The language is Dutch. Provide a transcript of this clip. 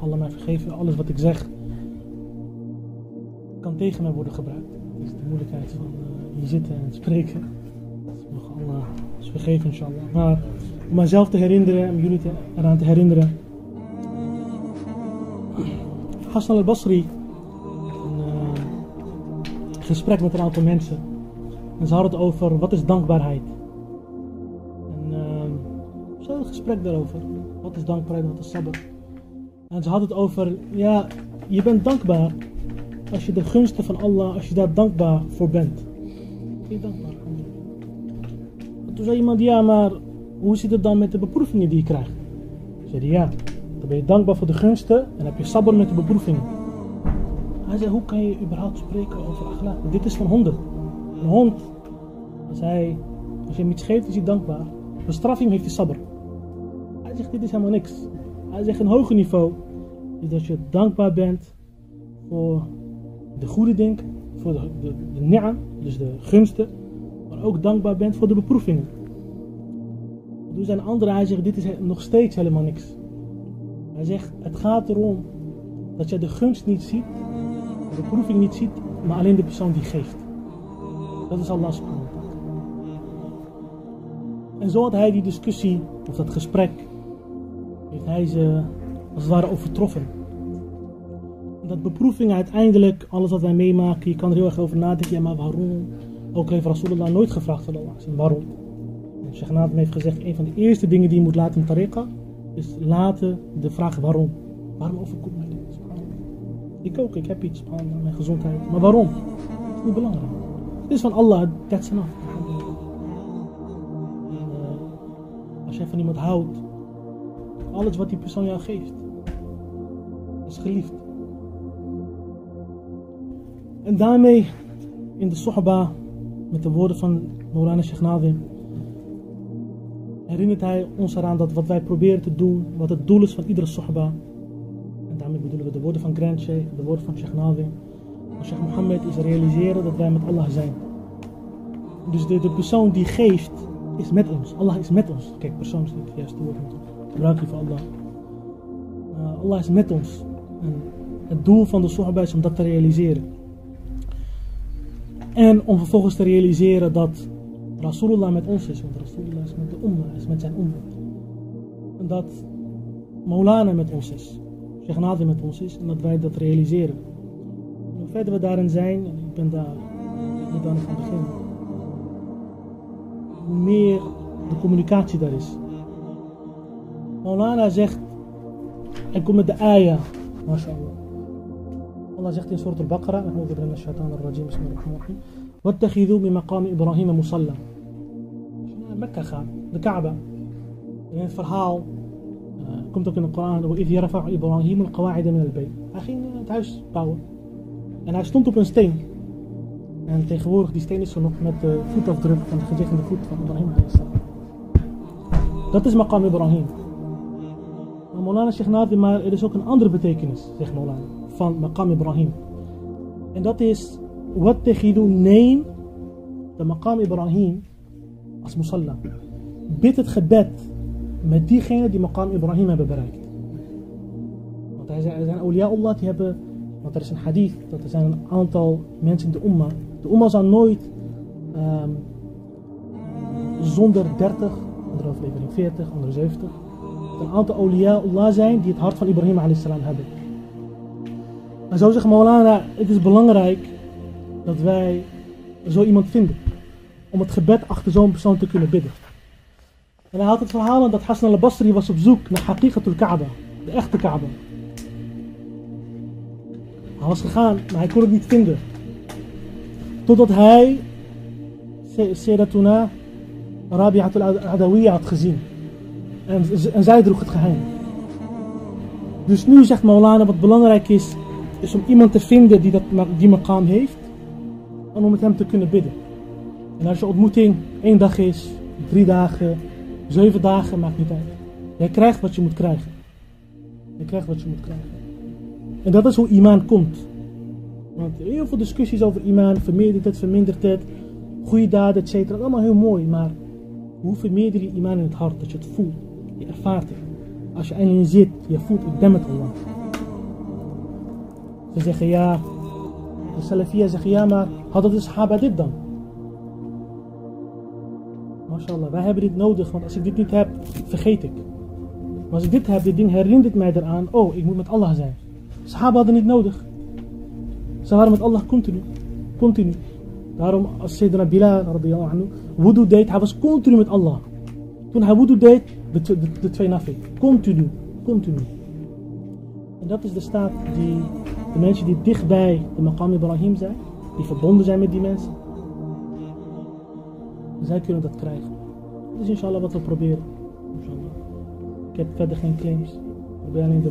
Allah mij vergeven. Alles wat ik zeg kan tegen mij worden gebruikt. Dat is de moeilijkheid van uh, hier zitten en spreken. Dus mag Allah vergeven, inshallah. Maar om mijzelf te herinneren en jullie te, eraan te herinneren. Hassan al-Basri, een uh, gesprek met een aantal mensen. En ze hadden het over wat is dankbaarheid. En uh, ze hadden een gesprek daarover. Wat is dankbaarheid, wat is sabber. En ze hadden het over, ja, je bent dankbaar als je de gunsten van Allah, als je daar dankbaar voor bent. Ben je dankbaar? Toen zei iemand, ja, maar hoe zit het dan met de beproevingen die je krijgt? Zei ja, dan ben je dankbaar voor de gunsten en heb je sabber met de beproevingen. Hij zei, hoe kan je überhaupt spreken over akhlaq? Dit is van honden. Een hond, als, hij, als je hem iets geeft, is hij dankbaar. Bestraffing heeft hij sabber. Hij zegt, dit is helemaal niks. Hij zegt, een hoger niveau is dat je dankbaar bent voor de goede dingen, voor de, de, de dus de gunsten, maar ook dankbaar bent voor de beproevingen. Toen zijn andere, hij zegt, dit is nog steeds helemaal niks. Hij zegt, het gaat erom dat je de gunst niet ziet, de beproeving niet ziet, maar alleen de persoon die geeft. Dat is Allah subhanahu En zo had hij die discussie, of dat gesprek, heeft hij ze als het ware overtroffen. Dat beproeving uiteindelijk, alles wat wij meemaken, je kan er heel erg over nadenken, ja maar waarom? Ook heeft Rasulullah nooit gevraagd van Allah, waarom? En Sheikh heeft gezegd, een van de eerste dingen die je moet laten in tariqa, is laten de vraag waarom. Waarom overkomt mij dit? Ik ook, ik heb iets aan mijn gezondheid. Maar waarom? Dat is belangrijk. Het is van Allah, that's enough. En, als jij van iemand houdt, alles wat die persoon jou geeft, is geliefd. En daarmee in de Sohba, met de woorden van Maulana Sheikh Nadim, herinnert hij ons eraan dat wat wij proberen te doen, wat het doel is van iedere Sohba, en daarmee bedoelen we de woorden van Grand Sheikh, de woorden van Sheikh Nadim, van Sheikh Mohammed, is realiseren dat wij met Allah zijn. Dus de, de persoon die geeft, is met ons. Allah is met ons. Kijk, persoon is niet het woord. Gebruik voor Allah. Uh, Allah is met ons. En het doel van de Sohba is om dat te realiseren. En om vervolgens te realiseren dat Rasulullah met ons is. Want Rasulullah is met de umma, is met zijn umma. En dat Maulana met ons is. Sheikh Nadim met ons is. En dat wij dat realiseren. En hoe verder we daarin zijn, en ik ben daar niet aan het begin. Hoe meer de communicatie daar is. Maulana zegt, hij komt met de ayah, mashallah. Allah zegt in Surah Al-Baqarah, أعوذ بالله من الشيطان الرجيم بسم الله الرحمن الرحيم واتخذوا من مقام إبراهيم مصلى Als je naar Mekka gaat, de Kaaba, in het verhaal uh, komt ook in de Koran وإذ يرفع إبراهيم القواعد من البيت Hij ging het huis bouwen en hij stond op een steen en tegenwoordig die steen is er nog met de voetafdruk van de gezegende voet van Ibrahim dat is maqam Ibrahim maar Molana zegt maar er is ook een andere betekenis zegt Molana van Maqam Ibrahim. En dat is Wattakhidu neem de Maqam Ibrahim als musalla. Bid het gebed met diegenen die Maqam Ibrahim hebben bereikt. Want er zijn, er zijn Allah die hebben, want er is een hadith, dat er zijn een aantal mensen in de umma. De umma zal nooit um, zonder 30, andere aflevering 40, andere 70, een aantal awliya Allah zijn die het hart van Ibrahim a.s. hebben. En zo zegt Maulana, het is belangrijk dat wij zo iemand vinden. Om het gebed achter zo'n persoon te kunnen bidden. En hij had het verhaal dat Hassan al-Basri was op zoek naar Haqiqatul Kaaba. De echte Kaaba. Hij was gegaan, maar hij kon het niet vinden. Totdat hij Sayyidatuna Rabi'atul Adawiyya had gezien. En, zij droeg het geheim. Dus nu zegt Maulana wat belangrijk is is om iemand te vinden die dat, die maqam heeft. En om met hem te kunnen bidden. En als je ontmoeting één dag is, drie dagen, zeven dagen, maakt niet uit. Jij krijgt wat je moet krijgen. Je krijgt wat je moet krijgen. En dat is hoe imaan komt. Want heel veel discussies over imaan, vermeerdert het, vermindert het, goede daden, etc. Allemaal heel mooi, maar hoe vermeerder je imaan in het hart, dat je het voelt, je ervaart het. Als je erin zit, je voelt, ik ben met Allah. Ze zeggen ja, de Salafia zeggen ja, maar hadden de Sahaba dit dan? MashaAllah, wij hebben dit nodig, want als ik dit niet heb, vergeet ik. Maar als ik dit heb, dit ding herinnert mij eraan, oh, ik moet met Allah zijn. Sahaba hadden niet nodig. Ze waren met Allah continu. Continu. Daarom, als Sayyidina Bilal, radiyallahu anhu, wudu deed, hij was continu met Allah. Toen hij wudu deed, de, de, de twee nafil. Continu. Continu. En dat is de staat die de mensen die dichtbij de maqam Ibrahim zijn, die verbonden zijn met die mensen, zij kunnen dat krijgen. Dat is inshallah wat we proberen. Inshallah. Ik heb verder geen claims. Ik ben alleen de